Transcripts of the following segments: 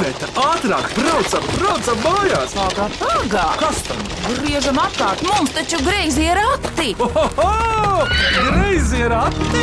Iveta, ātrāk, braucam, braucam mājās! Pagā, pagā! Kas tam? Griežam apkārt, mums taču greizi ir rati! Ohoho! Greizi ir ati!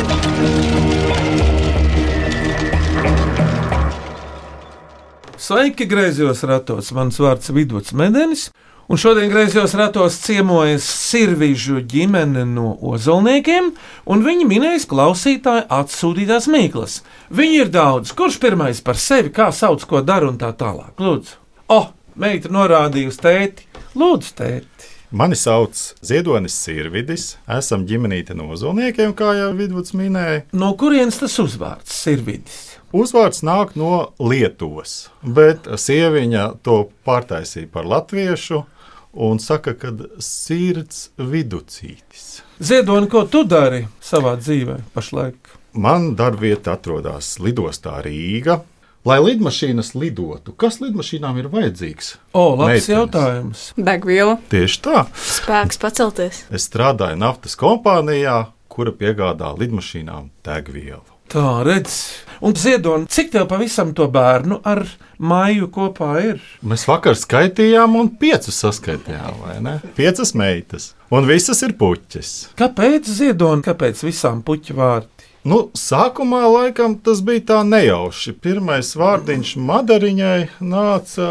Sveiki, griezos ratos. Mans vārds ir Vidvuds Medenis. Un šodien griezos ratos ciemojas Sirvižu ģimene no Ozolniekiem, un viņi minēs klausītāju atsūtītās mīklas. Viņi ir daudz, kurš pirmais par sevi, kā sauc, ko dara un tā tālāk. Lūdzu, o, oh, meita norādīja uz tēti. Lūdzu, tēti. Mani sauc Ziedonis Sirvidis. Esam ģimenīte no Ozolniekiem, kā jau Vidvuds minēja. No kurienes tas uzvārds Sirvidis? Uzvārds nāk no Lietuvas, bet sieviņa to pārtaisīja par latviešu un saka, ka sirds viducītis. Ziedoni, ko tu dari savā dzīvē pašlaik? Man darbvieta atrodas lidostā Rīga. Lai lidmašīnas lidotu, kas lidmašīnām ir vajadzīgs? O, labs Meitenes. jautājums. Degviela, Tieši tā. spēks pacelties. Es strādāju naftas kompānijā, kura piegādā lidmašīnām degvielu. Tā redz, un Ziedoni, cik tev pavisam to bērnu ar māju kopā ir? Mēs vakar skaitījām, un piecus saskaitījām, vai ne? Piecas meitas, un visas ir puķis. Kāpēc Ziedoni, kāpēc visām puķu vārdi? Nu, sākumā laikam tas bija tā nejauši. Pirmais vārdiņš madariņai nāca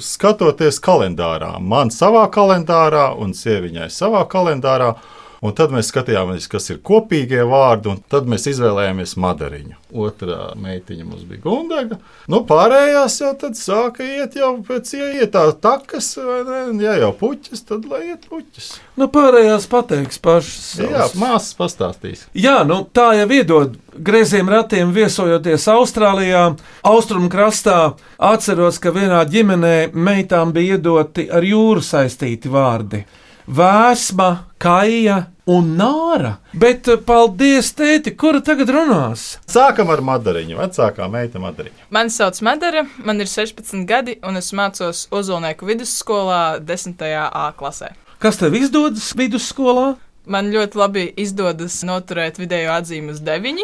skatoties kalendārā. Man savā kalendārā un sieviņai savā kalendārā. Un tad mēs skatījāmies, kas ir kopīgie vārdi, un tad mēs izvēlējāmies madariņu. Otra meitiņa mums bija Gundaga. Nu, pārējās jau tad sāka iet jau pēc ietā takas, ne? Ja jau puķis, tad lai iet puķis. Nu, pārējās pateiks pašas. Jā, māsas pastāstīs. Jā, nu tā jau iedod grieziem ratiem viesojoties Austrālijā, austrumkrastā. Atceros, ka vienā ģimenē meitām bija iedoti ar jūru saistīti vārdi - vēsma, kaija un nāra. Bet eh, paldies, tēti, kura tagad runās? Sākam ar madariņu, vecākā meita madariņa. Mani sauc Madara, man ir 16 gadi, un es mācos Ozolnieku vidusskolā 10. A klasē. Kas tev izdodas vidusskolā? Man ļoti labi izdodas noturēt video atzīmi uz 9.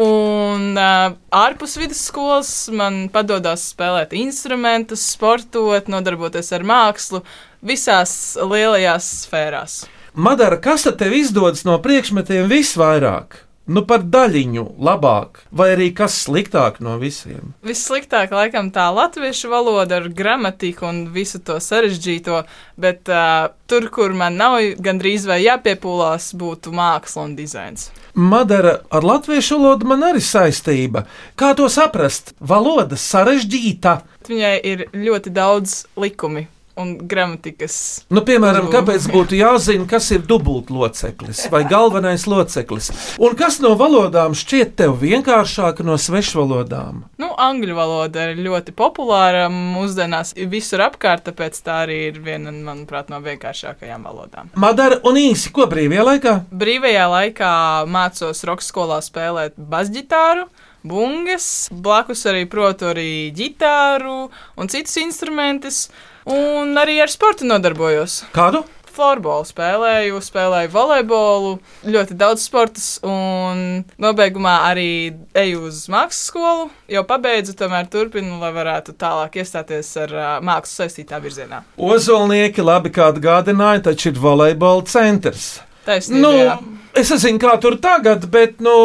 Un uh, ārpus vidusskolas man padodas spēlēt instrumentus, sportot, nodarboties ar mākslu visās lielajās sfērās. Madara, kas tad tev izdodas no priekšmetiem visvairāk? Nu, par daļiņu labāk, vai arī kas sliktāk no visiem? Vissliktāk, laikam, tā latviešu valoda ar gramatiku un visu to sarežģīto, bet uh, tur, kur man nav gandrīz vai jāpiepūlās, būtu māksla un dizains. Madara ar latviešu valodu man arī saistība. Kā to saprast? Valoda sarežģīta. Viņai ir ļoti daudz likumi un gramatikas. Nu, piemēram, Uzbūve. kāpēc būtu jāzina, kas ir dubultloceklis vai galvenais loceklis? Un kas no valodām šķiet tev vienkāršāk no svešvalodām? Nu, angļu valoda ir ļoti populāra mūsdienās visur apkārt, tāpēc tā arī ir viena, manuprāt, no vienkāršākajām valodām. Madara un īsi, ko brīvajā laikā? Brīvajā laikā mācos roka skolā spēlēt basģitāru. Bungas, blakus arī protu arī ģitāru un citus instrumentus, un arī ar sportu nodarbojos. Kādu? Florbolu spēlēju, spēlēju volejbolu, ļoti daudz sportus, un nobeigumā arī eju uz mākslas skolu. Jau pabeidzu, tomēr turpinu, lai varētu tālāk iestāties ar uh, mākslu saistītā virzienā. Ozolnieki labi kā atgādināja, taču ir volejbola centrs. Taisnība, Nu, jā. es nezinu, kā tur tagad, bet nu,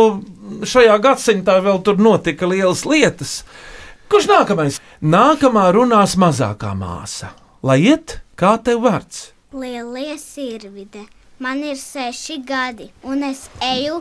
šajā gadsimtā vēl tur notika lielas lietas. Kurš nākamais? Nākamā runās mazākā māsa. Lai iet, kā tev vārds? Lielie sirvide. Man ir seši gadi, un es eju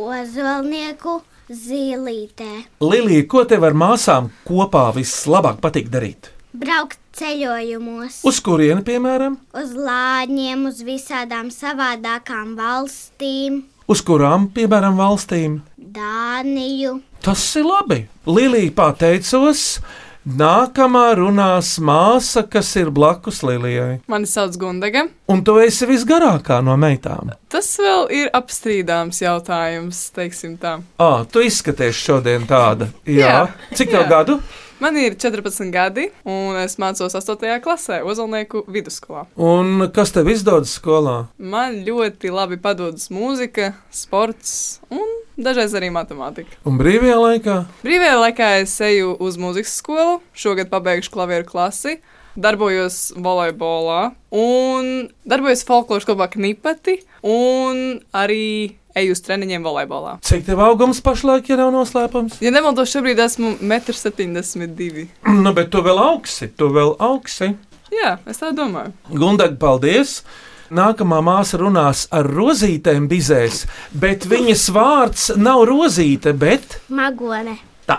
ozolnieku zīlītē. Lilija, ko tev ar māsām kopā vislabāk patīk darīt? Braukt ceļojumos, Uz kurieni, piemēram, uz lāņiem, uz visādām savādākām valstīm, uz kurām, piemēram, valstīm? Dāniju. Tas ir labi. Lilija pateicos. Nākamā runās māsa, kas ir blakus Lilijai. Mani sauc Gundaga. Un tu esi visgarākā no meitām. Tas vēl ir apstrīdāms jautājums, teiksim tā. Ah, tu izskaties šodien tāda. Jā, Jā, cik tev gadu? Man ir 14 gadi, un es mācos 8. klasē, Ozolnieku vidusskolā. Un kas tev izdodas skolā? Man ļoti labi padodas mūzika, sports un dažreiz arī matemātika. Un brīvajā laikā Brīvajā laikā es eju uz mūzikas skolu, šogad pabeigšu klavieru klasi, darbojos volejbolā un darbojos folkloras kopā knipati un arī eju uz treniņiem volejbolā. cik tev augums pašlaik ir nav noslēpums? Ja nemaldos, šobrīd esmu 1,72 m. Nu, bet tu vēl augsi, tu vēl augsi. Jā, es tā domāju. Gundag, paldies! Nākamā māsa runās ar rozītēm bizēs, bet viņas vārds nav rozīte, bet Magone. tā.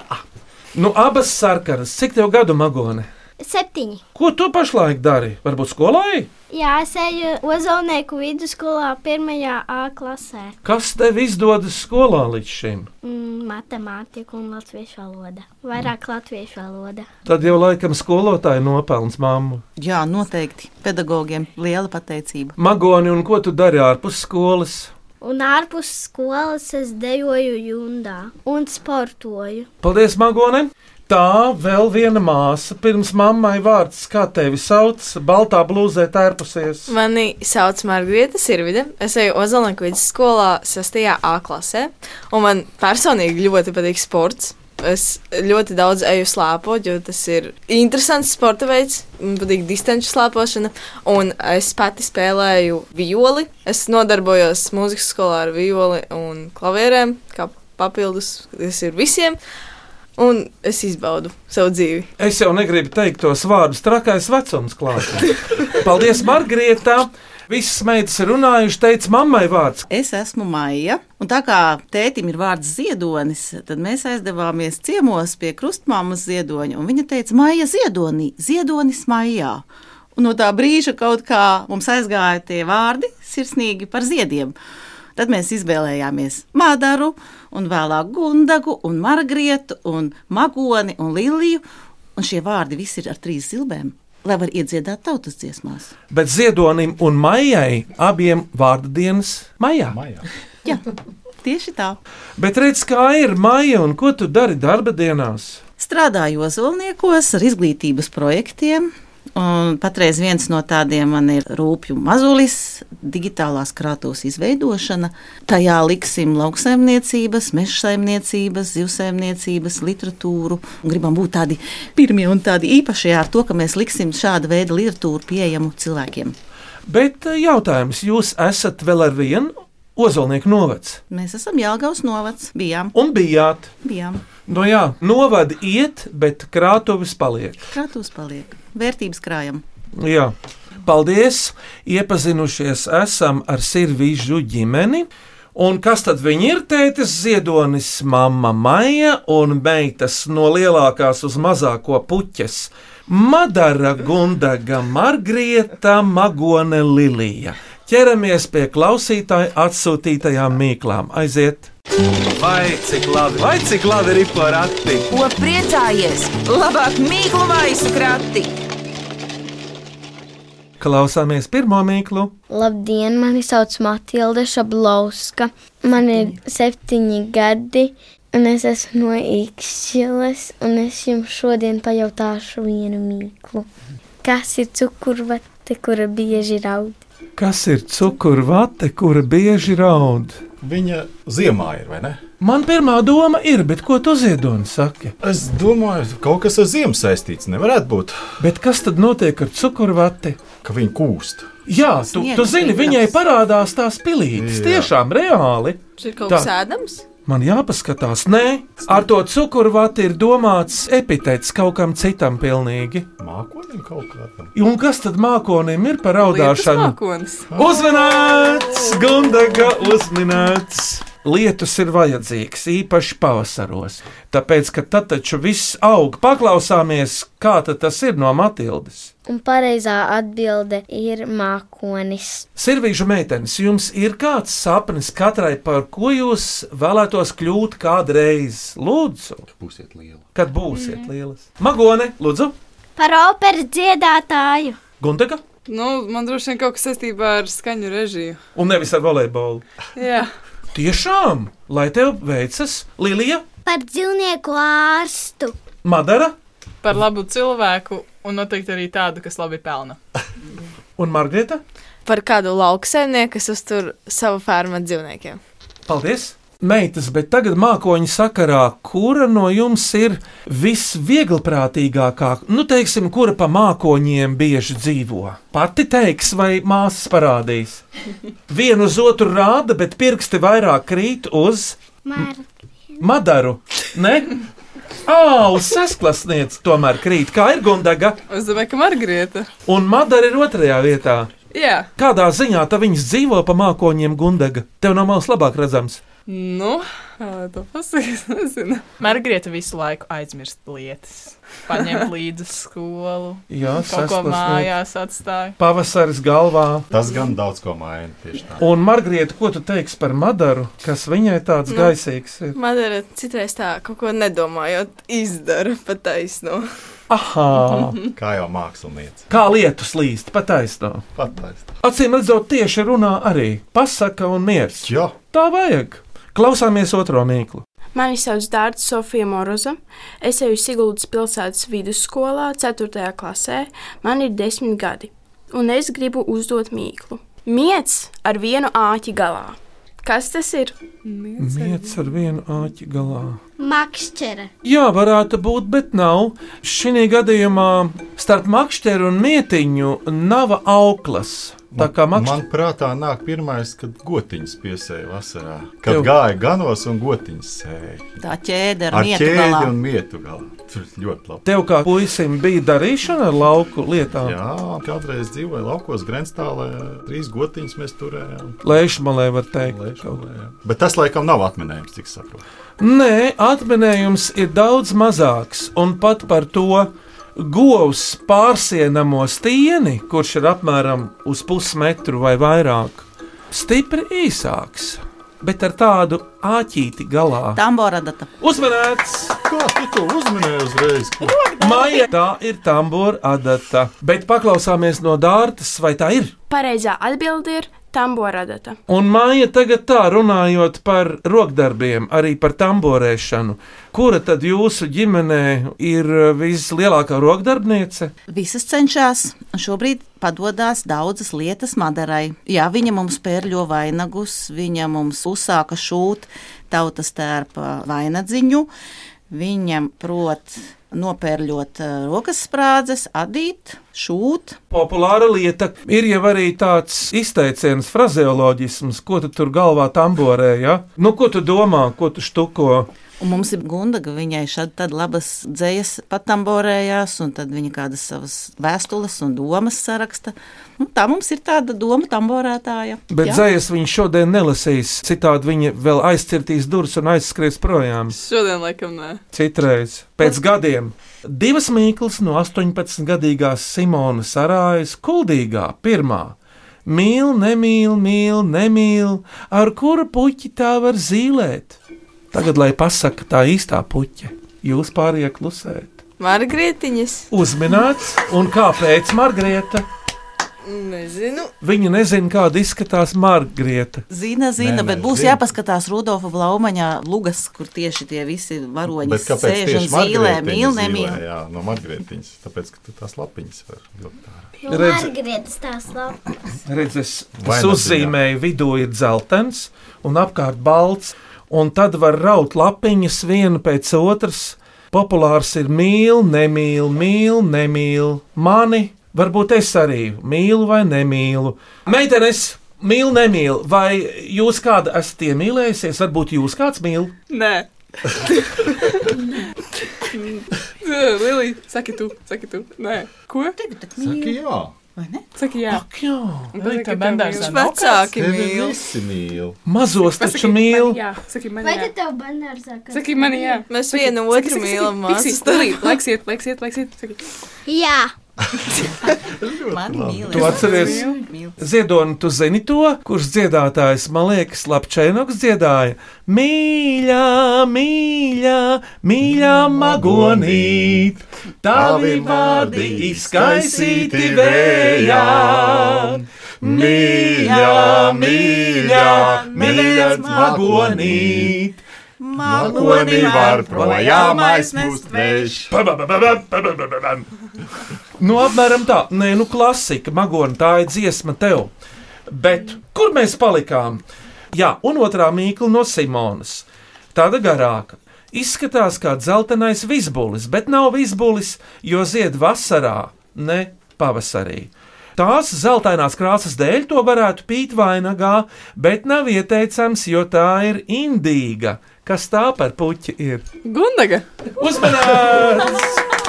Nu, abas sarkanas. Cik tev gadu magone? Septiņi. Ko tu pašlaik dari? Varbūt skolai? Jā, es eju Ozolnieku vidusskolā, pirmajā A klasē. Kas tev izdodas skolā līdz šim? Mm, matemātika un latviešu valoda. Vairāk latviešu valoda. Tad jau laikam skolotāji nopelns mammu. Jā, noteikti. Pedagogiem liela pateicība. Magoni, un ko tu dari ārpus skolas? Un ārpus skolas es dejoju jundā un sportoju. Paldies, Magone! Tā vēl viena māsa. Pirms mammai vārds, kā tevi sauc, baltā blūzē tērpusies. Mani sauc Margarita Sirvide. Es eju Ozolnieku vidusskolā 6. A klasē, un man personīgi ļoti patīk sports. Es ļoti daudz eju slēpot, jo tas ir interesants sporta veids. Man patīk distanču slēpošana, un es pati spēlēju violi. Es nodarbojos mūzikas skolā ar violi un klavierēm, kā papildus. Tas ir visiem. Un es izbaudu savu dzīvi. Es jau negribu teikt tos vārdus, trakais vecums klāts. Paldies, Margarita! Visas meitas ir runājušas, teica mammai vārds. Es esmu Maija, un tā kā tētim ir vārds Ziedonis, tad mēs aizdevāmies ciemos pie krustmāmas Ziedoņa, un viņa teica, Maija Ziedonī, Ziedonis Maijā. Un no tā brīža kaut kā mums aizgāja tie vārdi sirsnīgi par ziediem. Tad mēs izvēlējāmies Madaru, un vēlāk Gundagu, un Margrietu, un Magoni un Liliju. Un šie vārdi visi ir ar trīs zilbēm, lai var iedziedāt tautas dziesmās. Bet Ziedonim un Maijai abiem vārdu dienas maijā. Maijā. Jā, tieši tā. Bet redz, kā ir maija un ko tu dari darba dienās? Strādāju Ozolniekos ar izglītības projektiem. Un patreiz viens no tādiem man ir rūpju mazulis, digitālās krātuves izveidošana. Tajā liksim lauksaimniecības, mežsaimniecības, zivsaimniecības, literatūru. Un gribam būt tādi pirmie un tādi īpašie ar to, ka mēs liksim šāda veida literatūru pieejamu cilvēkiem. Bet eh, jautājums, jūs esat vēl ar vienu ozolnieku novads Mēs esam Jālgaus novads, bijām. un bijāt. bijām. Nu jā, novadi iet, bet krātuvis paliek. Krātuves paliek, vērtības krājam. Jā. Paldies! Iepazinušies esam ar Sirvīžu ģimeni. Un kas tad viņi ir? Tētis Ziedonis, mamma Maija un meitas no lielākās uz mazāko puķes. Madara Gundaga, Margrieta, Magone Lilija. Ķeramies pie klausītāja atsūtītajām mīklām. Aiziet! Vai cik labi, vai cik labi ir porakti? Ko priecājies? Labāk mīklu maisu krati! Klausāmies pirmo mīklu. Labdien, mani sauc Matilda Šablauska. Man ir septiņi gadi, un es esmu no Ikšķiles, un es jums šodien pajautāšu vienu mīklu. Kas ir cukurvate, kura bieži raud? Kas ir cukurvate, kura bieži raud? Viņa ziemā ir, vai ne? Man pirmā doma ir, bet ko tu ziedoni saki? Es domāju, kaut kas ar ziemu saistīts nevarētu būt, Bet kas tad notiek ar cukurvati? ka viņa kūst. Jā, tu, tu zini, viņai parādās tās pilītes. Jā. Tiešām reāli. Tas ir kaut Tā. kas ēdams. Man jāpaskatās, nē, ar to cukurvati ir domāts epitets kaut kam citam pilnīgi. Mākonim kaut kādam. Un kas tad mākonim ir par mākonis. Uzmanīts, Gundaga, uzmanīts! Lietus ir vajadzīgs, īpaši pavasaros. Tāpēc, ka tad taču viss aug. Paklausāmies, kā tad tas ir no Matildes. Un pareizā atbilde ir mākonis. Sirvīžu meitenes, jums ir kāds sapnis katrai, par ko jūs vēlētos kļūt kādreiz? Lūdzu, Būsiet liela. kad būsiet lielas. Magone, lūdzu, Par operas dziedātāju. Gundaga, Nu, man droši vien kaut kas saistībā ar skaņu režiju. un nevis ar volejbolu. Jā, Tiešām, lai tev veicas, Lilija, Par dzīvnieku ārstu. Madara Par labu cilvēku un noteikti arī tādu, kas labi pelna. un Margarita. Par kādu lauksaimnieku, kas uztur savu fermu ar dzīvniekiem. Paldies! Meitas, bet tagad mākoņa sakarā, kura no jums ir visvieglprātīgākā, nu, teiksim, kura pa mākoņiem bieži dzīvo? Pati teiks, vai māsas parādīs? Vienu uz otru rāda, bet pirksti vairāk krīt uz Māra. Madaru. Ne? Ā, uz sasklasnieci tomēr krīt, kā ir Gundaga, Es domāju, ka Margarita. un Madara ir otrajā vietā. Jā, Kādā ziņā tā viņas dzīvo pa mākoņiem Gundaga? Tev no malas labāk redzams. Nu, pasakāt, es nezinu. Margarita visu laiku aizmirst lietas. Paņemt līdzi skolu, Jā, kaut ko mājās atstāja. Pavasaris galvā. Tas gan daudz ko maina. Tieši tā. Un, Margarita, ko tu teiksi par Madaru, kas viņai tāds Nu. gaisīgs ir? Madara citreiz tā kaut ko nedomājot, izdara pa taisno. Aha, Kā jau mākslinieci. kā lietus līst, pataisno. Pataist. Acīm redzot, tieši runā arī pasaka un miers. Jā, Tā vajag. Klausāmies otro mīklu. Mani sauc Dārta Sofija Moroza. Es eju Siguldas pilsētas vidusskolā, 4. klasē. Man ir 10 gadi, un es gribu uzdot mīklu. Miets ar vienu āķi galā. Kas tas ir? Miets ar vienu āķi galā. Makšķere. Jā, varētu būt, bet nav. Šī gadījumā starp makšķeru un mietiņu nav auklas. Tā kā makšķeris. Man prātā nāk pirmais, kad gotiņas piesēja vasarā. Kad Tev- gāja ganos un gotiņas sēja. Tā ķēde ar, Ar mietu ķēdi galā. un mietu galā. Tur ļoti labi. Tev kā puisim bija darīšana ar lauku lietām. Jā, kādreiz dzīvoja laukos, Grenstālē. Trīs gotiņas mēs turējām. Lēšmalē var teikt. Lēšmalē, jā. Bet tas laikam nav atminējums, cik saprotu. Nē, atminējums ir daudz mazāks, un pat par to govs pārsienamo stieni, kurš ir apmēram uz pusmetru vai vairāk, stipri īsāks, bet ar tādu āķīti galā. Tamboradata. Uzmanēts! Kā tu to uzminēji uzreiz? Maija, tā ir tambora adata, bet paklausāmies no dārtas, vai tā ir? Pareizā atbilde ir tamboradata. Un māja tagad tā runājot par rokdarbiem, arī par tamborēšanu. Kura tad jūsu ģimenē ir vislielākā rokdarbniece? Visas cenšas, un šobrīd padodas daudzas lietas Madarai. Jā, viņa mums pērļo vainagus, viņa mums uzsāka šūt tautas tērpa vainadziņu, viņa prot nopērļot eh, rokas sprādzes, adīt, šūt. Populāra lieta ir jau arī tāds izteiciens, frazeoloģisms, ko tu tur galvā tamborē. Ja? Nu, ko tu domā, ko tu štuko? Un mums ir gundaga, viņai šādi tad labas dzējas patamborējās, un tad viņa kādas savas vēstules un domas saraksta. Nu, tā mums ir tāda doma tamborētāja. Bet Jā. dzējas viņa šodien nelasīs, citādi viņa vēl aizcirtīs durvis un aizskries projām. Šodien laikam nē. Citreiz, pēc gadiem, divas mīklas no 18-gadīgās Simonas Arājas kuldīgā pirmā. Mīl, nemīl, mīl, nemīl, ar kuru puķi tā var zīmēt. Tagad, lai pasakā tā īstā puķa, jūs pārējie klusēt. Margrietiņas. Uzminēts, un kāpēc Margarita? Nezinu. Viņa nezina, kāda izskatās Margarita. Zina, zina, Nē, nē, bet būs zina. jāpaskatās Rudolfa Blaumaņā lugas, kur tieši tie visi varoņi sēž un zīlē, mīl, nemīl. Jā, no Margaretiņas. Tāpēc, ka tu tās lapiņas var vilkt ārā. Jo Redz- Margarita tās lapas. Redz, es, es Vainadziņā. uzzīmēju, vidū ir dzeltens un apkārt balts, un tad var raut lapiņas vienu pēc otras. Populārs ir mīl, nemīl, mīl, nemīl. Mani, varbūt es arī mīlu vai nemīlu. Meitenes, mīl, nemīl. Vai jūs kādu esat iemīlējusies? Varbūt jūs kāds mīl? Nē. Lili, saki tu, saki tu. Nē. Ko? Saki, jā. Saki jā. Ak, jā. Vai tā bērnās Viņš vecāki mīl. visi mīl. Mazos taču mīl. Jā, saki man Vai jā. tev saka? Saki man jā. Mēs vienu otru mīlam, māsas. Laiks iet, laiks iet, laiks iet. Saki. Jā. Mani mīl. Tu atceries, Ziedoni, tu zini to, kurš dziedātājs, man liekas, Lapčēnoks dziedāja. Mīļā, mīļā, mīļā magonīt, tavi vārdi izkaisīti vējā. Mīļā, mīļā, mīļā magonīt. Magonī var projām aizmest vējš. Nu, apmēram tā, nē, nu, klasika, magona, tā ir dziesma tev. Bet kur mēs palikām? Jā, un otrā mīkla no Simonas. Tāda garāka. Izskatās kā dzeltenais visbulis, bet nav visbulis, jo zied vasarā, ne pavasarī. Tās zeltainās krāsas dēļ to varētu pīt vainagā, bet nav ieteicams, jo tā ir indīga. Kas tā par puķi ir? Gundaga! Uzmanīts!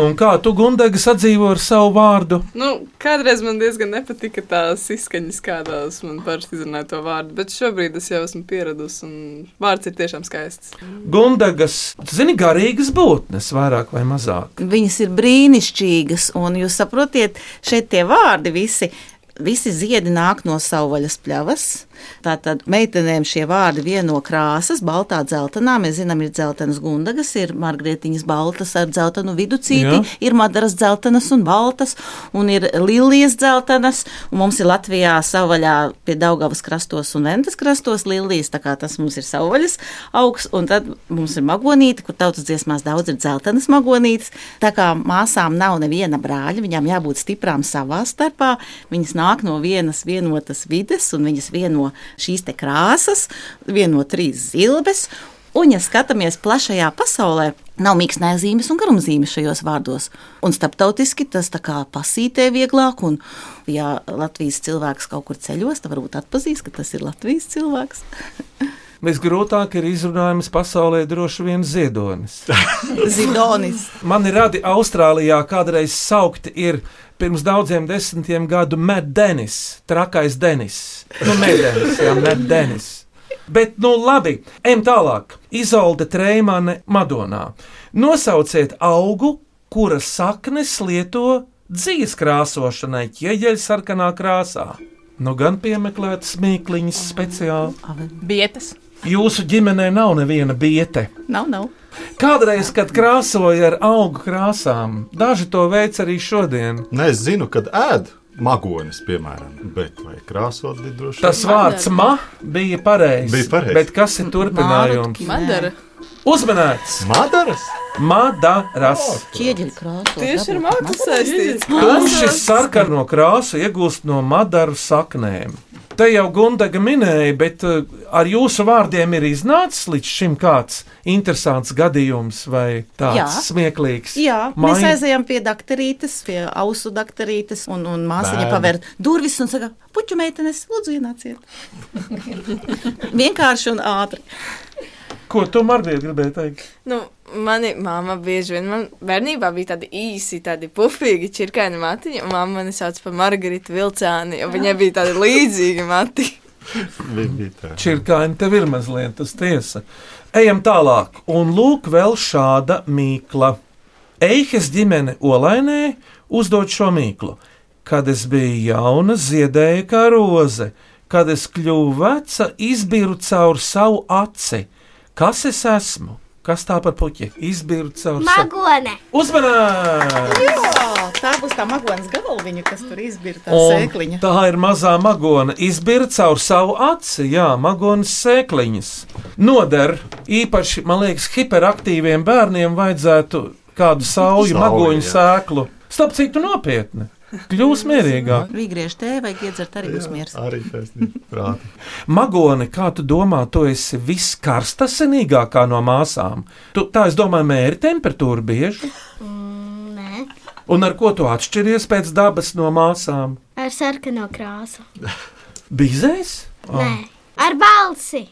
Un kā tu, Gundaga, sadzīvo ar savu vārdu? Nu, kādreiz man diezgan nepatika tās izskaņas, kādās man parasti izrunāja to vārdu, bet šobrīd es jau esmu pieradusi, un vārds ir tiešām skaists. Gundagas, tu zini, garīgas būtnes, vairāk vai mazāk. Viņas ir brīnišķīgas, un jūs saprotiet, šeit tie vārdi visi. Visi ziedi nāk no savvaļas pļavas. Tātad meitenēm šie vārdi vieno krāsas, baltā, dzeltenā. Mēs zinām, ir dzeltenas gundagas, ir margrietiņas baltas ar dzeltenu viducīti, Jā. ir madaras dzeltenas un baltas, un ir lilijas dzeltenas. Un mums ir Latvijā savvaļā pie Daugavas krastos un Ventas krastos lilijas, tā kā tas mums ir savvaļas augs, un tad mums ir magonīte, kur tautas dziesmās daudz ir dzeltenas magonītes. Tā kā māsām nav neviena brāļa, viņām jābūt stiprām savā starpā, viņas nāk no vienas vienotas vides, un viņas vieno šīs krāsas, vieno trīs zilbes. Un, ja skatāmies plašajā pasaulē, nav mīkstnēzīmes un garumzīmes šajos vārdos. Un starptautiski tas tā kā pasītē vieglāk, un, ja Latvijas cilvēks kaut kur ceļos, tad varbūt atpazīs, ka tas ir Latvijas cilvēks. Visgrūtāk ir izrunājums pasaulē droši vien ziedonis. Zidonis. Mani radi Austrālijā kādreiz saukti ir pirms daudziem desmitiem gadu Matt Denis, trakais Denis. Nu, Mēdenis, jā, Matt Denis. Bet, nu, labi, ejam tālāk. Izolde Treimane Madonā. Nosauciet augu, kura saknes lieto dzīves krāsošanai, ķieģeļa sarkanā krāsā. Nu, gan piemeklētas mīkliņas speciāli. Bietas. Jūsu ģimenē nav neviena biete. Nav, nav. Kādreiz, kad krāsoja ar augu krāsām, daži to veic arī šodien. Nē, es zinu, kad ēd magonis, piemēram, bet vai krāsot bija droši? Tas vārds ma bija pareizs. Bija pareizs. Bet kas ir turpinājums? Madara. Uzmanīts! Madaras! Madaras! Ķieģeļa krāsa. Tieši ar mākslu saistīts. Tumši sarkano krāsu iegūst no madaru saknēm. Te jau Gundaga minēja, bet uh, ar jūsu vārdiem ir iznācis līdz šim kāds interesants gadījums vai tāds Jā. smieklīgs. Jā, mēs Mai- aizējām pie doktorītes, pie ausu doktorītes, un, un māsiņa paver durvis un saka, puķu meitenes, lūdzu, ienāciet. Vienkārši un ātri. Ko tu, Margarita, gribēji teikt? Nu, mani mamma bieži vien, man bērnībā bija tādi īsi, tādi pufīgi čirkaini matiņi, un mamma mani sauc par Margaritu Vilcāni, jo viņai bija tādi līdzīgi mati. Viņa bija tā. Čirkāni tev ir mazliet tas tiesa. Ejam tālāk, un lūk, vēl šāda mīkla. Eihes ģimene Olainē uzdod šo mīklu. Kad es biju jauna, ziedēju kā roze, kad es kļuvu veca, izbiru caur savu aci. Kas es esmu? Kas tā par puķi? Izbiru caur! Uzmanīt! Jā, tā būs tā magonas galviņa, kas tur izbirta sēkliņa. Tā ir mazā magona. Izbira caur savu aci, jā, magonas sēkliņas. Noder īpaši, man liekas, hiperaktīviem bērniem vajadzētu kādu sauju Sauju, magoņu jā. sēklu. Starp citu, nopietni. Kļūs mierīgāk. Vīgriež tē, vai iedzert arī būs miers. Arī taisnība. Magoni, kā tu domā, tu esi viskarstāsenīgākā no māsām? Tu, tā, es domāju, mēri temperatūru bieži. Nē, Un ar ko tu atšķiries pēc dabas no māsām? ar sarkano krāsu. Bizēs? Nē, ar balsi.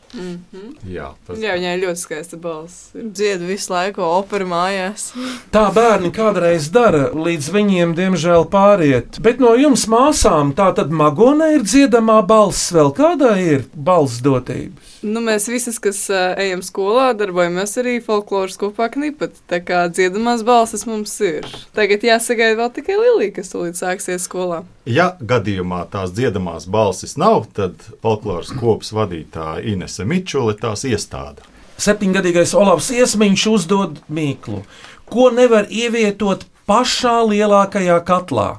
Jā, tas Jā, viņai ir ļoti skaista balss. Dziedu visu laiku opera mājās. Tā bērni kādreiz dara, līdz viņiem, diemžēl, pāriet. Bet no jums, māsām, tā tad magonē ir dziedamā balss, vēl kādā ir balss dotības. Nu, mēs visi, kas uh, ejam skolā, darbojamies arī folkloras kopā knipat. Tā kā dziedamās balsis mums ir. Tagad jāsagaida vēl tikai Lilija, kas tūlīt sāksies skolā. Ja gadījumā tās dziedamās balsis nav, tad folkloras kopas vadītāja Inese Mičule tās iestāda. Septiņgadīgais Olavs Iesmiņš uzdod mīklu, ko nevar ievietot pašā lielākajā katlā.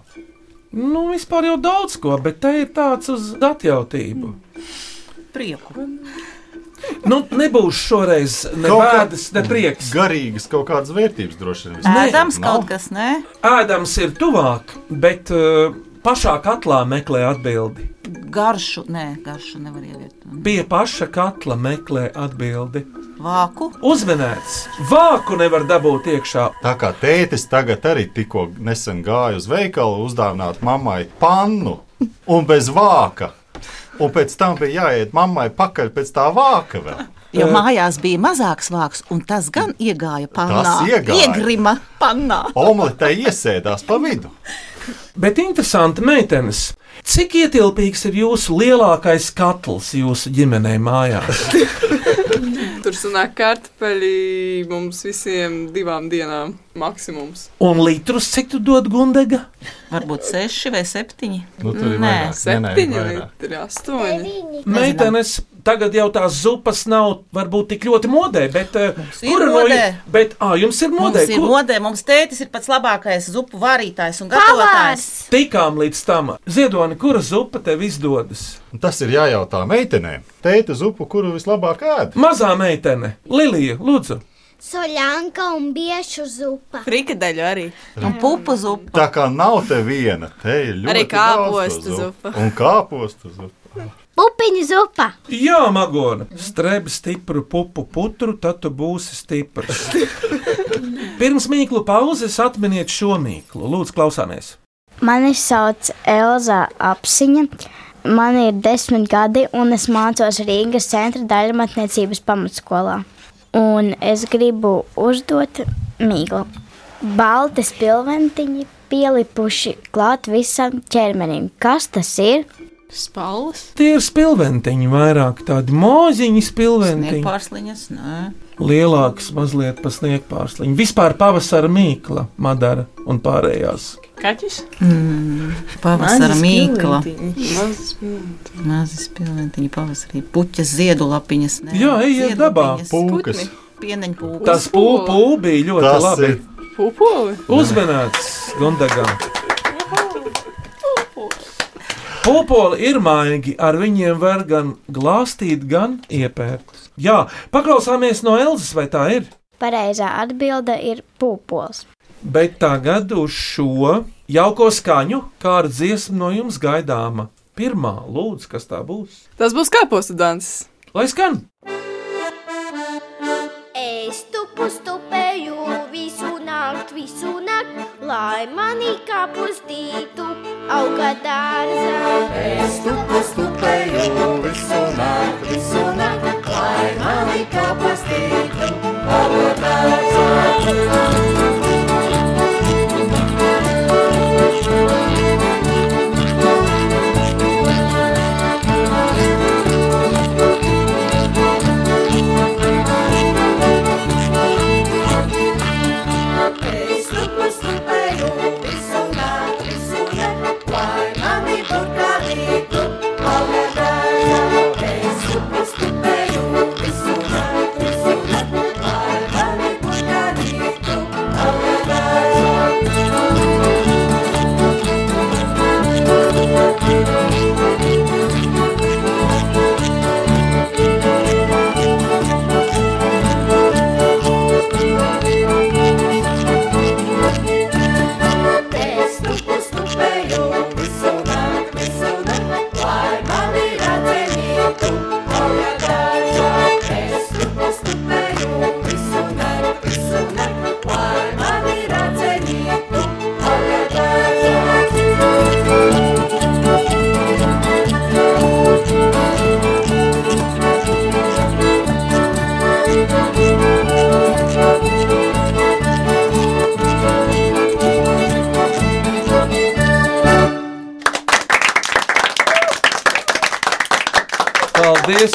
Nu, vispār jau daudz ko, bet te ir tāds uz atjautību. Prieku. Nu, nebūs šoreiz ne bēdas, ne prieks. Garīgas kaut kādas vērtības droši vien. Ēdams kaut kas, nē? Ēdams ir tuvāk, bet uh, pašā katlā meklē atbildi. Garšu, nē, garšu nevar ievietot. Pie paša katla meklē atbildi. Vāku. Uzmanēts! Vāku nevar dabūt iekšā. Tā kā tētis tagad arī tikko nesen gāja uz veikalu uzdāvināt mammai pannu un bez vāka. Un pēc tam bija jāiet mammai pakaļ pēc tā vāka vēl. Jo mājās bija mazāks vāks, un tas gan iegāja pannā. Tas iegāja. Iegrima pannā. Omelete iesēdās pa vidu. Bet interesanti, meitenes, cik ietilpīgs ir jūsu lielākais katls jūsu ģimenei mājās? Tur sanāk kartupeļi mums visiem divām dienām maksimums. Un litrus cik tu dod gundega? Varbūt seši vai septiņi. Nu, tur ir Nē. vairāk. Nē, nē, Septiņi vairāk. litri, astoņi. Meitenes, tagad jau tās zupas nav varbūt tik ļoti modē, bet uh, ir kura no jums? Bet, ā, jums ir modē, Mums ir Kur- modē, mums tētis ir pats labākais zupu varītājs un gatavotājs. Tikām līdz tam. Ziedoni, kura zupa tev izdodas? Un Tas ir jājautā meitenēm. Tēta zupu, kuru vislabāk ēd? Mazā meitene, Lilija, lūdzu. Soļanka un biešu zupa. Frikadeļu arī. Un pupu zupu. Tā kā nav te viena, te ir ļoti Arī kāpostu zupa. Un kāpostu zupa. Pupiņu zupa. Jā, Magona, strebi stipru pupu putru, tad tu būsi stiprs. Pirms mīklu pauzes atminiet šo mīklu. Lūdzu, klausāmies. Mani sauc Elza Apsiņa. Man ir desmit gadi, un es mācos Rīgas centra daļmatniecības pamatskolā. Un es gribu uzdot mīklu. Balti spilventiņi pielipuši klāt visam ķermenim. Kas tas ir? Spalvas. Tie ir spilventiņi, vairāk tādi mūziņi spilventiņi. Nepārsliņas, nē. Lielāks, mazliet pa sniegpārsliņu. Vispār pavasara mīkla, madara un pārējās. Kaķis. Pavasara mīkla. Mazas spilventiņi pavasarī. Puķas ziedu lapiņas. Nē. Jā, ejiet dabā. Pūkas. Pieneņu pūkas. Tas pūpū bija ļoti Tas labi. ir Pupoli. Uzmanīts, Gundagam. Pupoli ir maigi, ar viņiem var gan glāstīt, gan iepērt. Jā, paklausāmies no Elzas, vai tā ir? Pareizā atbilde ir pūpols. Bet tagad uz šo jauko skaņu kāda dziesma no jums gaidāma. Pirmā, lūdzu, kas tā būs? Tas būs kāpostu danses. Lai skan! Es tupu stupēju visu nakti, visu nakti, lai mani kapustītu auga dārzā. Es tupu stupēju visu nakti, visu nakti, lai mani kapustītu auga dārzā. Mani burkādītu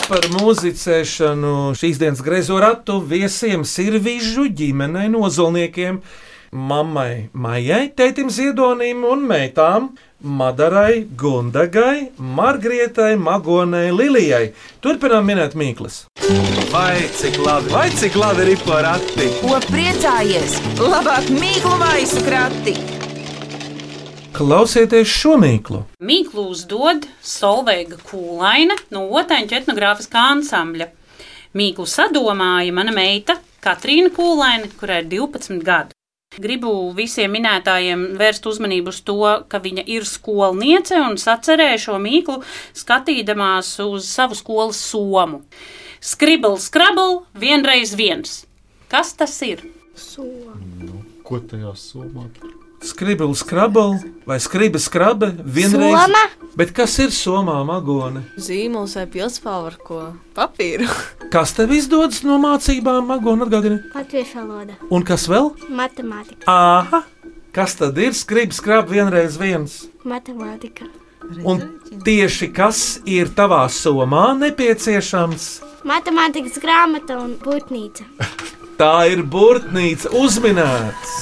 par muzicēšanu šīs dienas grezo ratu viesiem Sirvižu ģimenei nozolniekiem, mammai Maijai, tētim Ziedonim un meitām Madarai, Gundagai, Margrietai, Magonai, Lilijai. Turpinām minēt Mīklas. Vai cik labi, vai cik labi ir porati? Ko priecājies? Labāk mīklu maisu krati! Klausieties šo mīklu! Mīklu uzdod Solveiga Kūlaina no Otaņa etnogrāfiskā ansambļa. Mīklu sadomāja mana meita Katrīna Kūlaina, kurai ir 12 gadi. Gribu visiem minētājiem vērst uzmanību uz to, ka viņa ir skolniece un sacerēja šo mīklu, skatīdamās uz savu skolas somu. Skribl, skrabl, vienreiz viens. Kas tas ir? Nu, ko tajā somā? Skribl, skrabl vai skriba, skrabe vienreiz. Soma? Bet kas ir somā, magone? Zīmols vai pilspāva ar ko? Papīru. Kas tev izdodas no mācībām, magone atgādini? Latviešu valoda, Un kas vēl? matemātika, Āha! Kas tad ir skriba, skrabe vienreiz viens? matemātika, Un tieši kas ir tavā somā nepieciešams? matemātikas grāmata un būtnīca. Tā ir burtnīca uzminēts.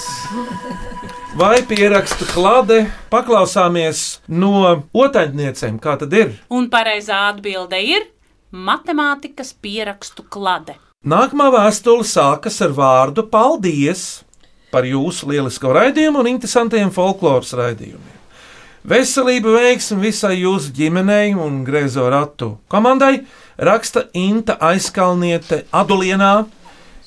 Vai pierakstu klade paklausāmies no otaņniecēm, kā tad ir? Un pareizā atbilde ir matemātikas pierakstu klade. Nākamā vēstule sākas ar vārdu paldies par jūsu lielisko raidījumu un interesantiem folkloras raidījumiem. Veselība, veiksmi visai jūsu ģimenei un grēzo ratu komandai raksta Inta aizkalniete Adulienā.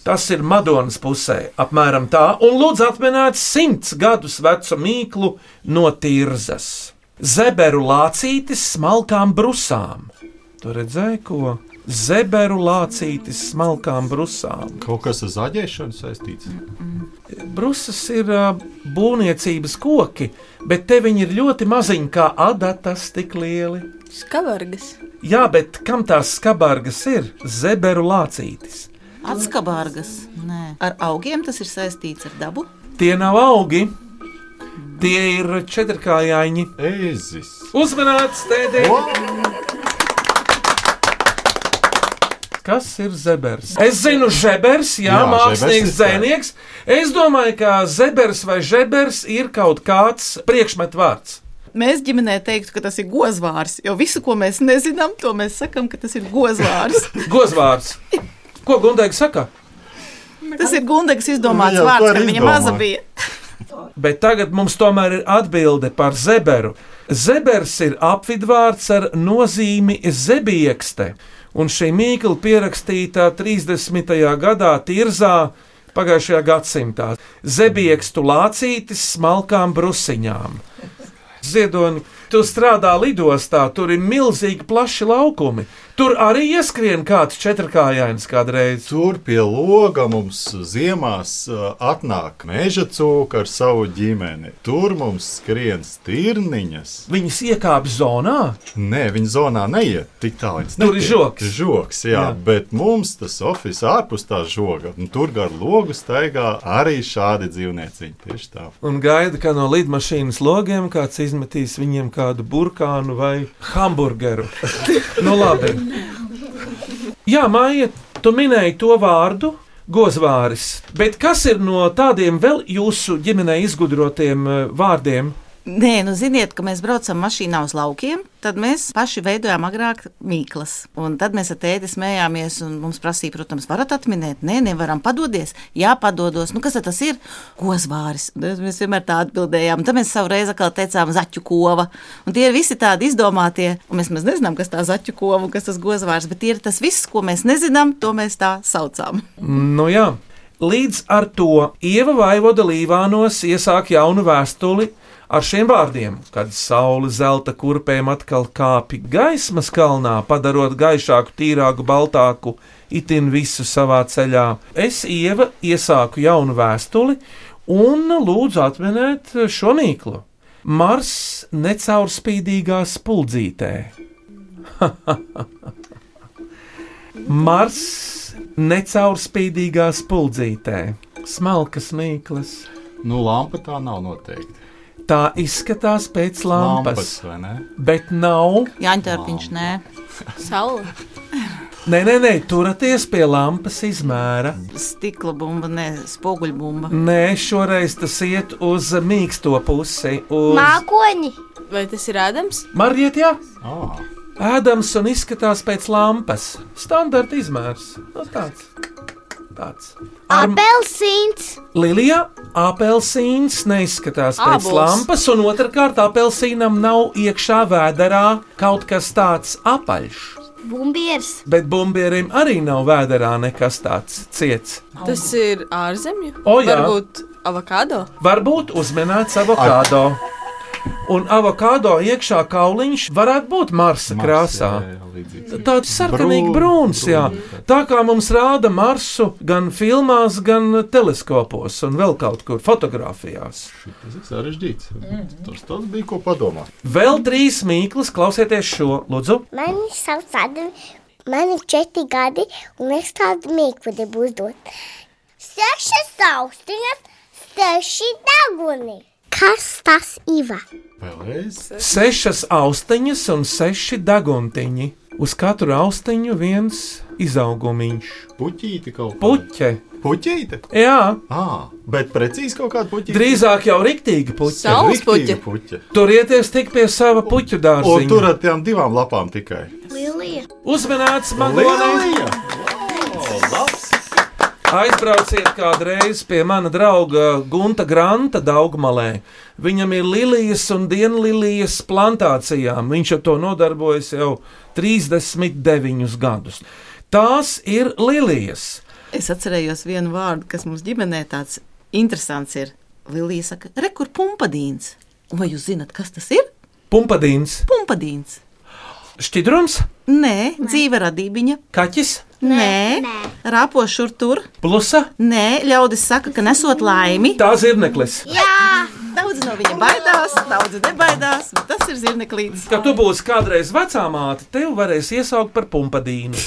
Tas ir Madonas pusē, apmēram tā, un lūdzu atminēt simts gadus vecu mīklu no tirzas. Zeberu lācītis smalkām brusām. Tu redzēji, ko? Zeberu lācītis smalkām brusām. Kaut kas ar zaļiešanu saistīts. Brusas ir būvniecības koki, bet te viņi ir ļoti maziņi, kā adatas, tik lieli. Skavargas. Jā, bet kam tās skabargas ir? Zeberu lācītis. Atskabārgas. Nē. Ar augiem tas ir saistīts ar dabu. Tie nav augi, tie ir četrkājāņi. Ezis. Uzmanīts, tēdē! Kas ir zebers? Es zinu, zebers, jā, jā mākslinieks, žebers dzēnieks. Es domāju, ka zebers vai žebers ir kaut kāds priekšmetvārds. Mēs ģimenē teiktu, ka tas ir gozvārs, jo visu, ko mēs nezinām, to mēs sakām, ka tas ir gozvārs. Gozvārds. Ko Gundēga saka? tas ir Gundegs izdomāts jau vārds, kad viņa maza bija. Bet tagad mums tomēr ir atbilde par zeberu. Zebers ir apvidvārds ar nozīmi zebiekste, un šī mīkla pierakstīta 30. gadā Tirzā pagājušajā gadsimtā. Zebiekstu lācītis smalkām brusiņām. Ziedoni, tu strādā lidostā, tur ir milzīgi plaši laukumi. Tur arī ieskrien kāds četrkājains kādreiz. Tur pie loga mums ziemās uh, atnāk meža cūka ar savu ģimeni. Tur mums skrien stirniņas. Viņas iekāpj zonā. Nē, viņa zonā neiet tik tālu. viņas Tur ir žoks. Žoks, jā, Jā. bet mums tas oficiāls ārpus tā žoga. Tur gar logu staigā arī šādi dzīvnieciņi. Tieši tā. un gaida, ka no lidmašīnas logiem kāds izmetīs viņiem kādu burkānu vai hamburgeru. nu, labi. Jā, Maija, tu minēji to vārdu. Gozvāris, bet kas ir no tādiem vēl jūsu ģimenē izgudrotiem eh, vārdiem? Nē, nu ziniet, ka mēs braucam mašīnā uz laukiem, tad mēs paši veidojām agrāk mīklas. Un tad mēs ar tēti smējāmies, un mums prasīja, protams, varat atminēt, nē, nevaram padodies. Jā, padodos. Nu, kas tas ir? Gozvāris. Tad Mēs vienmēr tā atbildējām. Tad mēs savu reizi atkal teicām zaķu kova. Un tie ir visi tādi izdomātie, un mēs maz nezinām, kas tā zaķu kova un kas tas gozvārs, bet tie ir tas viss, ko mēs nezinām, to mēs tā saucam. Nu jā, līdz ar to Ieva Vaivoda Līvānos iesāk jaunu vēstuli ar šiem vārdiem, kad saule zelta kurpēm atkal kāpj gaismas kalnā, padarot gaišāku, tīrāku, baltāku, itin visu savā ceļā. Es Ieva iesāku jaunu vēstuli un lūdzu atminēt šo mīklu. Mars necaurspīdīgā spuldzītē. Mars necaurspīdīgā spuldzītē. Smalkas mīklas. Nu, lampa tā nav noteikti. Tā izskatās pēc lampas, Lampas, vai ne? bet nav. Jāņķērpiņš, nē. Saula. Nē, nē, nē, turieties pie lampas izmēra. Stikla bumba, nē, spoguļbumba. Nē, šoreiz tas iet uz mīksto pusi. Uz... Mākoņi, Vai tas ir ēdams? Mariet, jā, Ah, ēdams un izskatās pēc lampas. Standarta izmērs. Nu, tāds. Tāds. Ar apelsīns, Lilijā apelsīns neizskatās pēc Ābols. lampas, un otrkārt apelsīnam nav iekšā vēderā kaut kas tāds apaļš. bumbieris, Bet bumbierim arī nav vēderā nekas tāds ciets. Tas ir ārzemju. O, jā. Varbūt Avokado? Varbūt uzminēts avokado. Un avokado iekšā kauliņš varētu būt Marsa krāsā. Tāds sarkanīgi brūns, jā. Tā kā mums rāda Marsu gan filmās, gan teleskopos un vēl kaut kur fotografijās. Tas ir sarežģīts. Tas tāds bija ko padomāt. Vēl trīs mīklas, klausieties šo, lūdzu. Mani sauc Adavi, man ir četri gadi, un es tādu mīklu gribu uzdot. Sešas austiņas, seši deguni. Kas tas ir? Vēlreiz. Sešas austiņas un seši daguntiņi. Uz katru austiņu viens izaugumiņš. Puķīti kaut kā. Puķe. Puķīte? Jā. Ah, bet precīzi kaut kāda puķīte. Drīzāk jau riktīga puķe. Saules puķe. puķe. Turieties tik pie sava puķu Un dārziņa. tur ar tām divām lapām tikai. Lilija. Uzmanīts, Magonē! Aizbrauciet kādreiz pie mana drauga Gunta Granta Daugmalē. Viņam ir lilijas un dienlilijas plantācijām. Viņš ar to nodarbojas jau 39 gadus. Tās ir lilijas. Es atcerējos vienu vārdu, kas mums ģimenē tāds interesants ir. Lilija saka, rekur pumpadīns. Vai jūs zinat, kas tas ir? Pumpadīns, Pumpadīns. šķidrums, Nē, dzīve radībiņa. kaķis, Nē, rāpo šur tur. plusa, Nē, ļaudis saka, ka nesot laimi. tā zirneklis. Jā, daudz no viņa baidās, daudz nebaidās, bet tas ir zirneklītis. Kad tu būsi kādreiz vecā māte, tev varēs iesaukt par pumpadīnu.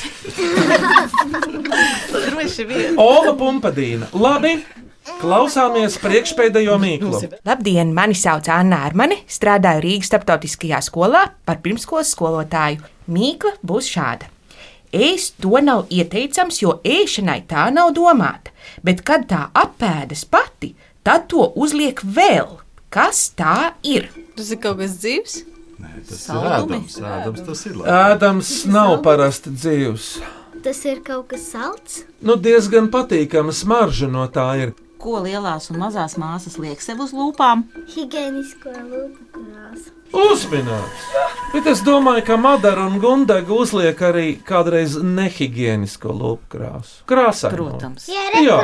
Droši vien. Ola pumpadīna. Labi, klausāmies priekšpēdējo mīklu. Labdien, mani sauc Anna Armani, strādāju Rīgas starptautiskajā skolā par pirmskolas skolotāju. Mīkla būs šāda. Ēst to nav ieteicams, jo ēšanai tā nav domāta, bet kad tā apēdas pati, tad to uzliek vēl. Kas tā ir? Tas ir kaut kas dzīves. Tas Saldumi. ir ēdams, ēdams tas ir. Ēdams nav parasti dzīvs. Tas ir kaut kas salds. Nu, diezgan patīkama smarža no tā ir. Ko lielās un mazās māsas liek sev uz lūpām? Higienisko lūpu krāsu. Uzminēts. Bet es domāju, ka Madara un Gundega uzliek arī kādreiz nehigiēnisko lūpu krāsu. Krāsā. Protams. Jā, Jā.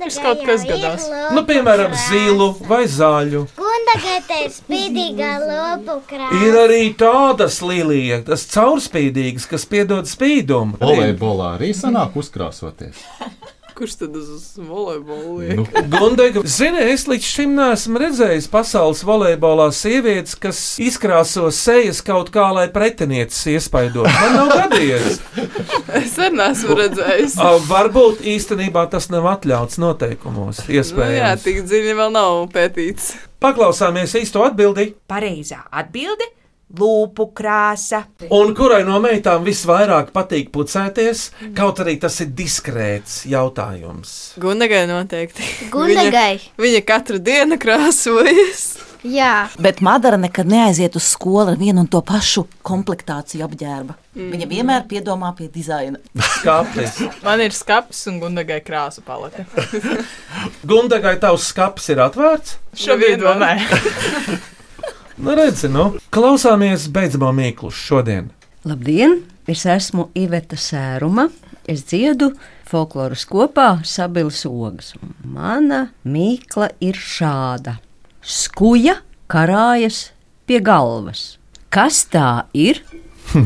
Tas kaut kas gadās. Nu, piemēram, zilu vai zaļu. Gundagai te ir spīdīgā lūpu krāsa. Ir arī tādas līnijas, tas caurspīdīgas, kas piedod spīdumu. Volejbolā arī sanāk uzkrāsoties. Kurš tad uz volejbolu liek? Nu, Gundega, zini, es līdz šim neesmu redzējis pasaules volejbolā sievietes, kas izkrāso sejas kaut kā, lai pretinieces iespaidotu. Man nav gadījies. Es arī neesmu redzējis. Varbūt īstenībā tas nav atļauts noteikumos. Nu, jā, Iespējams. tik dziļi vēl nav pētīts. Paklausāmies īsto atbildi. Pareizā atbilde - lūpu krāsa. Un kurai no meitām visvairāk patīk pucēties, kaut arī tas ir diskrēts jautājums. Gundagai noteikti. Gundagai. Viņa, viņa katru dienu krāsojas. Jā. Bet Madara nekad neaiziet uz skolu ar vienu un to pašu komplektāciju apģērba. Mm. Viņa vienmēr piedomā pie dizaina. Skapis. Man ir skats un gundagai krāsu palete. Gundegai tavs skats ir atvērts? Šobrīd vēl nē. Nu, redzi, nu, klausāmies beidzamo mīklu šodien. Labdien! Es esmu Iveta Sēruma. Es dziedu folkloras kopā Sabilas ogas. Mana mīkla ir šāda: Skuja karājas pie galvas. Kas tā ir?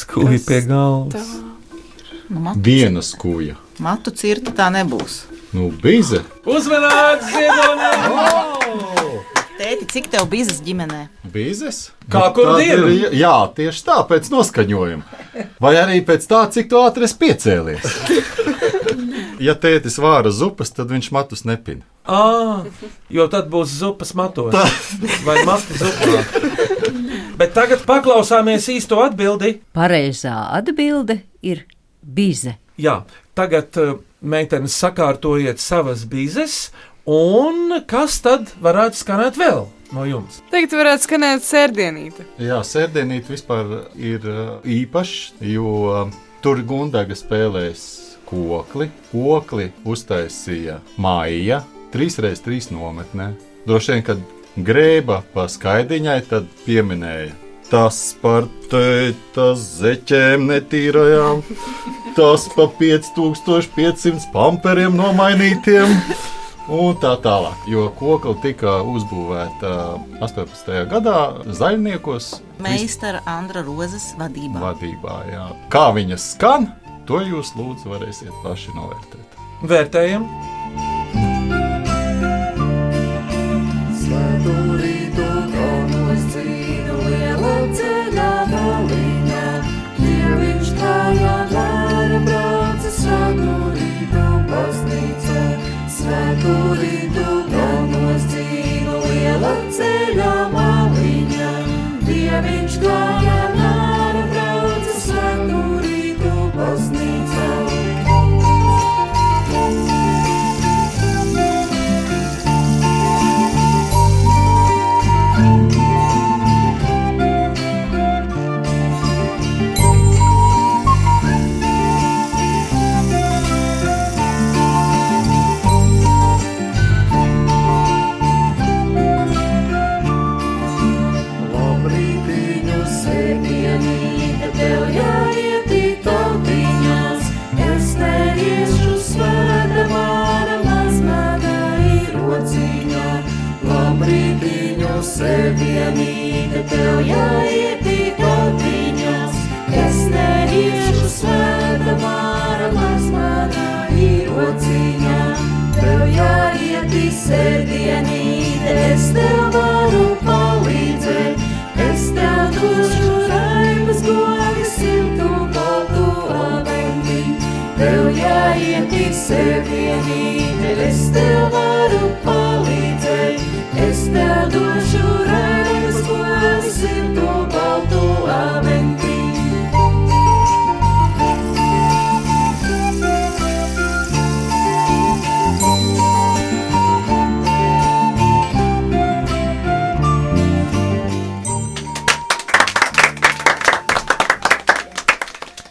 Skūja pie galvas. Nu, viena skūja. matu cirta tā nebūs. Nu, bize. Uzmanīts, Tēti, cik tev bizes ģimenē? Bizes? Kā Nu, kur ir- Jā, tieši tā, pēc noskaņojuma. Vai arī pēc tā, cik tu ātri esi piecēlies. Ja tētis vāra zupas, tad viņš matus nepina. À, jo tad būs zupas matos vai matu zupā. Bet tagad paklausāmies īsto atbildi. Pareizā atbilde ir bize. Jā, tagad uh, meitenes sakārtojiet savas bizes, un kas tad varētu skanēt vēl no jums? Teikt, varētu skanēt sērdienīte. Jā, sērdienīt vispār ir uh, īpašs, jo uh, tur Gundaga spēlēs kokli. Kokli uztaisīja māja, 3x3 nometnē. Droši vien, kad grēba pa skaidiņai, tad pieminēja. Tas par tēta zeķēm netīrajām, tas pa 5500 pamperiem nomainītiem. Un tā tālāk. Jo kokla tika uzbūvēta 18. gadā zaļniekos. Meistara Andra Rozes vadībā. vadībā jā. Kā viņa skan, to jūs lūdzu varēsiet paši novērtēt. Vērtējam! Jāiet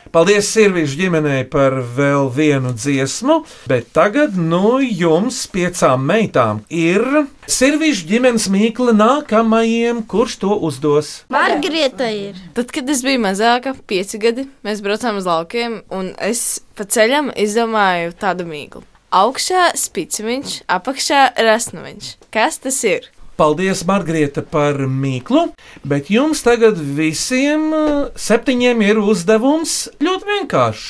Paldies Sirvišu ģimenei par vēl vienu dziesmu, bet tagad no jums, piecām meitām, ir Sirvišu ģimenes mīkla nākamajiem, kurš to uzdos. Margarita ir. Tad, kad es biju mazāka, pieci gadi, mēs braucām uz laukiem, un es pa ceļam izdomāju tādu mīklu. Augšā spiciņš, apakšā rasnuviņš. Kas tas ir? Paldies, Margarita, par mīklu, bet jums tagad visiem uh, septiņiem ir uzdevums ļoti vienkāršs.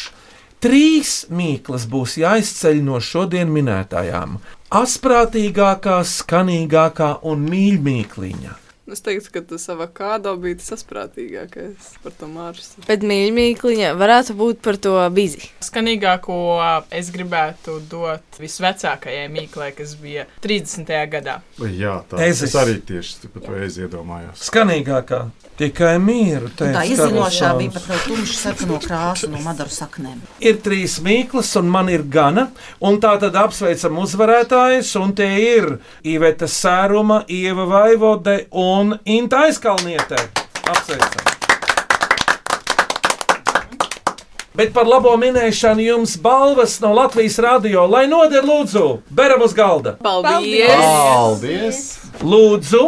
Trīs mīklas būs jāizceļ no šodien minētajām. Asprātīgākā, skanīgākā un mīļākā. Es teiktu, ka tas avokado bija tas saprātīgākais par to mārstu. Bet mīļākā varētu būt par to bizi. Skanīgāko es gribētu dot visvecākajai mīklai, kas bija 30. gadā. Jā, tā Ezis. es arī tieši to iedomājos. Skanīgākā, tikai. Un tā Karls bija pat vēl tumša sarkano krāsu no madaru saknēm. ir trīs mīklas, un man ir gana. Un tā tad apsveicam uzvarētājus, un tie ir Iveta Sēruma, Ieva Vaivode un Inta Aizkalniete. Apsveicam! Bet par labo minēšanu jums balvas no Latvijas radio, lai noder lūdzu, beram uz galda. Paldies! Paldies! Lūdzu,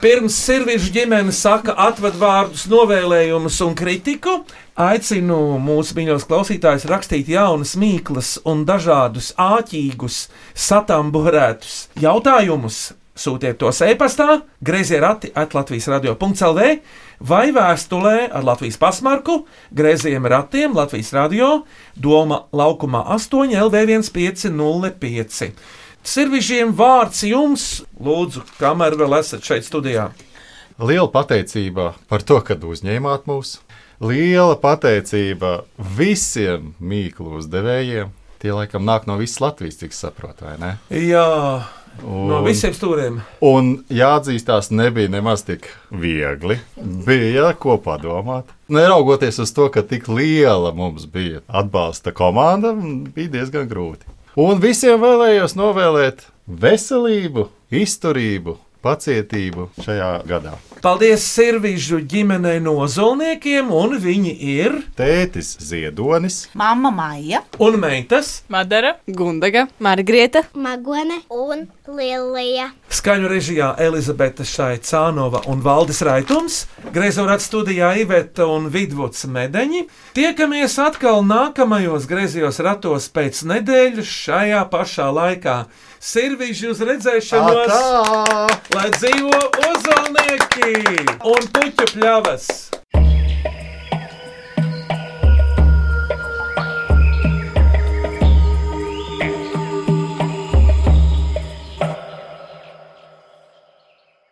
pirms Sirviņš ģimene saka atvadvārdus, novēlējumus un kritiku, aicinu mūsu mīļos klausītājus rakstīt jaunas mīklas un dažādus āķīgus, satamburētus jautājumus. Sūtiet tos e-pastā, grazījā rati atlatvijas radio.clv vai vēstulē ar Latvijas pasmarku, grazījiem ratiem Latvijas radio, Doma laukumā 8 LV1505. Sirvižiem vārds jums, lūdzu, kamēr vēl esat šeit studijā. Liela pateicība par to, ka uzņēmāt mūs. Liela pateicība visiem mīklu uzdevējiem. Tie laikam nāk no visas Latvijas, cik saprotu, vai ne? Jā, no visiem stūriem. Un jāatzīstās, nebija nemaz tik viegli. Bija ko padomāt. Neraugoties uz to, ka tik liela mums bija atbalsta komanda, bija diezgan grūti. Un visiem vēlējos novēlēt veselību, izturību, pacietību šajā gadā. Paldies Sirvīžu ģimenei no Zolniekiem, un viņi ir Tētis Ziedonis, Mama Maija un meitas Madara, Gundaga, Margrieta, Magone un Lilija. Skaņu režijā Elizabete Šaicānova un Valdis Raitums, Greizorāta studijā Iveta un Vidvuds Medeņi. Tiekamies atkal nākamajos griezījos ratos pēc nedēļas šajā pašā laikā. Sirvīži uz redzēšanos, Atā! lai dzīvo ozolnieki un puķu pļavas!